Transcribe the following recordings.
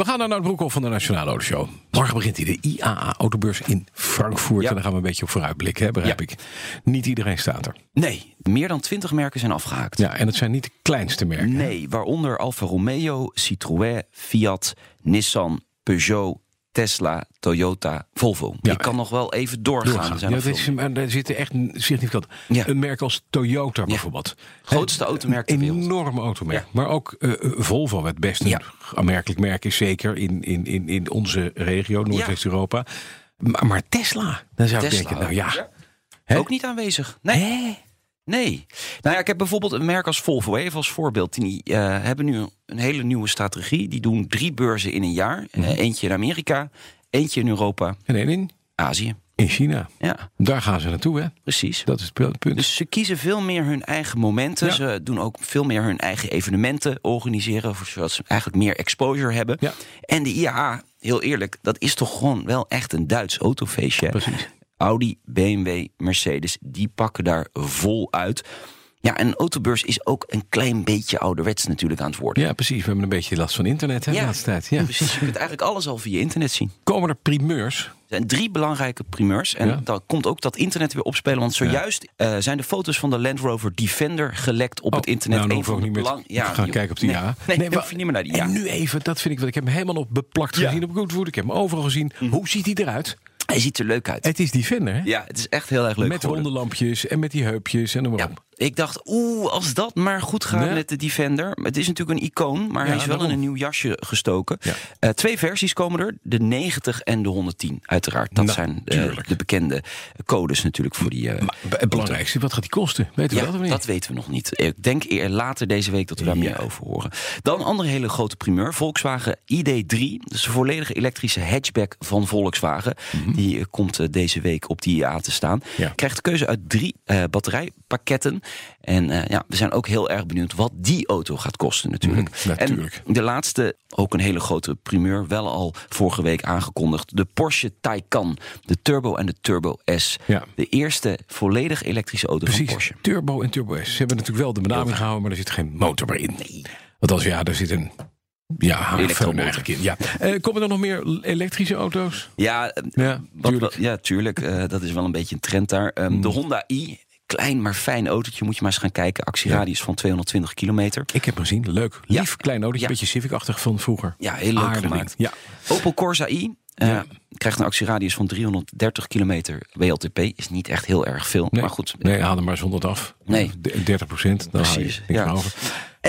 We gaan naar het Broekhoff van de Nationale Autoshow. Morgen begint hij de IAA Autobeurs in Frankfurt. Ja. En daar gaan we een beetje op vooruitblikken, hè, begrijp Ja. ik. Niet iedereen staat er. Nee, meer dan 20 merken zijn afgehaakt. Ja, en het zijn niet de kleinste merken. Nee, waaronder Alfa Romeo, Citroën, Fiat, Nissan, Peugeot, Tesla, Toyota, Volvo. Ja, Ik kan nog wel even doorgaan. Doorgaan. Er zijn Ja, is, maar daar zitten echt significant. Ja. Een merk als Toyota bijvoorbeeld. Grootste Een automerk ter wereld. enorm automerk. Maar ook eh, eh, Volvo, het best een aanmerkelijk merk is, zeker in, in, in, in onze regio, Noordwest-Europa. Maar, maar Tesla, dan zou ik denken, nou ja. Ook niet aanwezig. Nee. Nee. Nou ja, ik heb bijvoorbeeld een merk als Volvo, even als voorbeeld. Die eh, hebben nu een hele nieuwe strategie. Die doen drie beurzen in een jaar. Mhm. Eh, eentje in Amerika, eentje in Europa, En één in, Azië. in China. Ja, Daar gaan ze naartoe, hè? precies. Dat is het punt. Dus ze kiezen veel meer hun eigen momenten. Ja. Ze doen ook veel meer hun eigen evenementen organiseren. Zodat ze eigenlijk meer exposure hebben. Ja. En de IAA, heel eerlijk, dat is toch gewoon wel echt een Duits autofeestje. Precies. Audi, BMW, Mercedes, die pakken daar vol uit. Ja, en een autobeurs is ook een klein beetje ouderwets natuurlijk aan het worden. Ja, precies. We hebben een beetje last van internet hè, de laatste tijd. Ja. precies. Je kunt eigenlijk alles al via internet zien. Komen er primeurs? Er zijn drie belangrijke primeurs. En Ja. dan komt ook dat internet weer opspelen. Want zojuist eh, zijn de foto's van de Land Rover Defender gelekt op Oh, het internet. Nou, van de te belang- gaan kijken op die nee, ja. Nee, je niet meer naar die ja. En nu even, dat vind ik, wat ik heb hem helemaal op beplakt Ja. gezien op Goodwood. Ik heb hem overal gezien. Hoe ziet hij eruit? Hij ziet er leuk uit. Het is Defender, hè? Ja, het is echt heel erg leuk met geworden. ronde lampjes en met die heupjes en noem maar Ja, op. ik dacht, oeh, als dat maar goed gaat Nee. met de Defender. Het is natuurlijk een icoon, maar hij is wel daarom. in een nieuw jasje gestoken. Ja. Eh, twee versies komen er, de 90 en de 110, uiteraard. Dat zijn eh, de bekende codes natuurlijk voor die... eh, Maar het belangrijkste, wat gaat die kosten? Weten we ja, dat of niet? dat weten we nog niet. Ik denk eer later deze week dat we daar meer over horen. Dan een andere hele grote primeur. Volkswagen ID3. Dus de volledige elektrische hatchback van Volkswagen. Die eh, komt deze week op die IA te staan. Krijgt de keuze uit drie batterijpakketten. En eh, ja, we zijn ook heel erg benieuwd wat die auto gaat kosten natuurlijk. Mhm, natuurlijk. En de laatste, ook een hele grote primeur. Wel al vorige week aangekondigd. De Porsche Taycan. De Turbo en de Turbo S. Ja. De eerste volledig elektrische auto van Precies, Porsche. Turbo en Turbo S. Ze hebben natuurlijk wel de benaming gehouden, maar er zit geen motor meer in. Nee. Want als ja, er zit een... Ja, eigenlijk in. Ja. Eh, komen er nog meer elektrische auto's? Ja, eh, Ja, wat, tuurlijk. ja tuurlijk. dat is wel een beetje een trend daar. Ehm, De Honda i, klein maar fijn autootje, moet je maar eens gaan kijken. Actieradius van 220 kilometer. Ik heb hem gezien, leuk. Ja. Lief, klein autootje, Ja. beetje Civic-achtig van vroeger. Ja, heel leuk Aardig gemaakt. ding. Ja. Opel Corsa i. eh, Ja. Krijgt een actieradius van 330 kilometer WLTP. Is niet echt heel erg veel. Nee, Maar goed. Nee, haal er maar eens 100 af. Nee. De- 30 procent, haal je Precies, niks ja. over.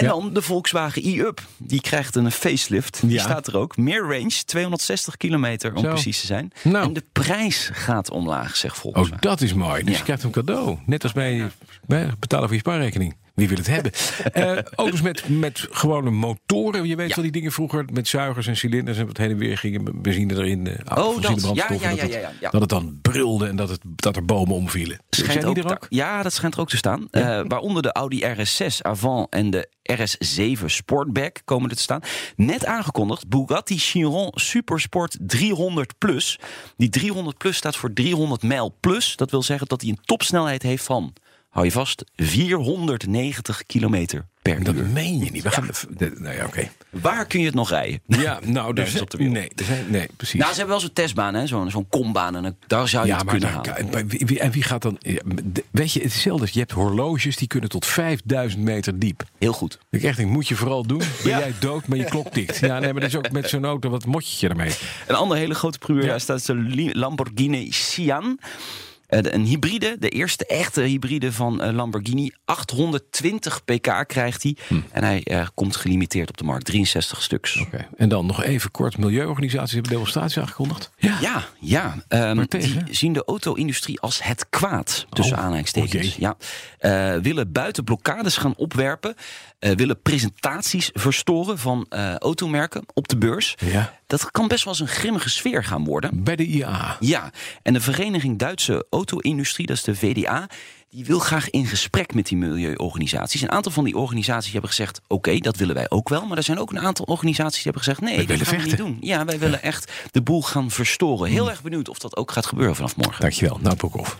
En Ja. dan de Volkswagen i-Up. Die krijgt een facelift. Die Ja. staat er ook. Meer range, 260 kilometer om Zo. precies te zijn. Nou. En de prijs gaat omlaag, zegt Oh, Volkswagen. dat is mooi. Dus je krijgt een cadeau. Net als bij, bij betalen voor je spaarrekening. Wie wil het hebben? Eh, auto's met, met gewone motoren. Je weet Ja. wel die dingen vroeger met zuigers en cilinders en wat heen en weer gingen. Benzine erin. eh, Oh, dat. brandstoffen, Ja, ja, dat ja, het- ja. Dat het dan brulde en dat, het, dat er bomen omvielen. Schijnt Zijn die er ook? Ja, dat schijnt er ook te staan. Eh, waaronder de Audi RS6 Avant en de RS7 Sportback komen er te staan. Net aangekondigd, Bugatti Chiron Supersport 300 Plus. Die 300 Plus staat voor 300 mijl plus. Dat wil zeggen dat hij een topsnelheid heeft van, hou je vast, 490 kilometer per Dat uur. meen je niet. We gaan, de- nou ja, oké. Waar kun je het nog rijden? Ja, nou, zijn, op de wereld. nee, er zijn, nee, precies. Nou, ze hebben wel zo'n testbaan, hè? zo'n zo'n kombaan. En daar zou je ja, het maar kunnen daar- halen. en wie, en wie gaat dan... Weet je, het is hetzelfde. Je hebt horloges die kunnen tot 5000 meter diep. Heel goed. Ik echt denk, moet je vooral doen. Ben jij dood, maar je klok tikt. Ja, nee, maar dat is ook met zo'n auto, wat motje je ermee? Een andere hele grote primeur daar staat de Lamborghini Sian. Eh, Een hybride, de eerste echte hybride van eh, Lamborghini. 820 pk krijgt hij. Hm. En hij eh, komt gelimiteerd op de markt. 63 stuks. Oké. En dan nog even kort. Milieuorganisaties hebben demonstraties aangekondigd. Ja. Ja, ja. Ehm, tegen? die zien de auto-industrie als het kwaad. Tussen Oh, aanhalingstekens. ja. Willen buiten blokkades gaan opwerpen. willen presentaties verstoren van automerken op de beurs. Ja. Dat kan best wel eens een grimmige sfeer gaan worden. Bij de IAA. Ja, en de Vereniging Duitse Auto-industrie, dat is de VDA, die wil graag in gesprek met die milieuorganisaties. Een aantal van die organisaties hebben gezegd: oké, dat willen wij ook wel. Maar er zijn ook een aantal organisaties die hebben gezegd: nee, dat gaan we niet doen. Ja, wij willen echt de boel gaan verstoren. Heel erg benieuwd of dat ook gaat gebeuren vanaf morgen. Dankjewel, Nout Broekhoff.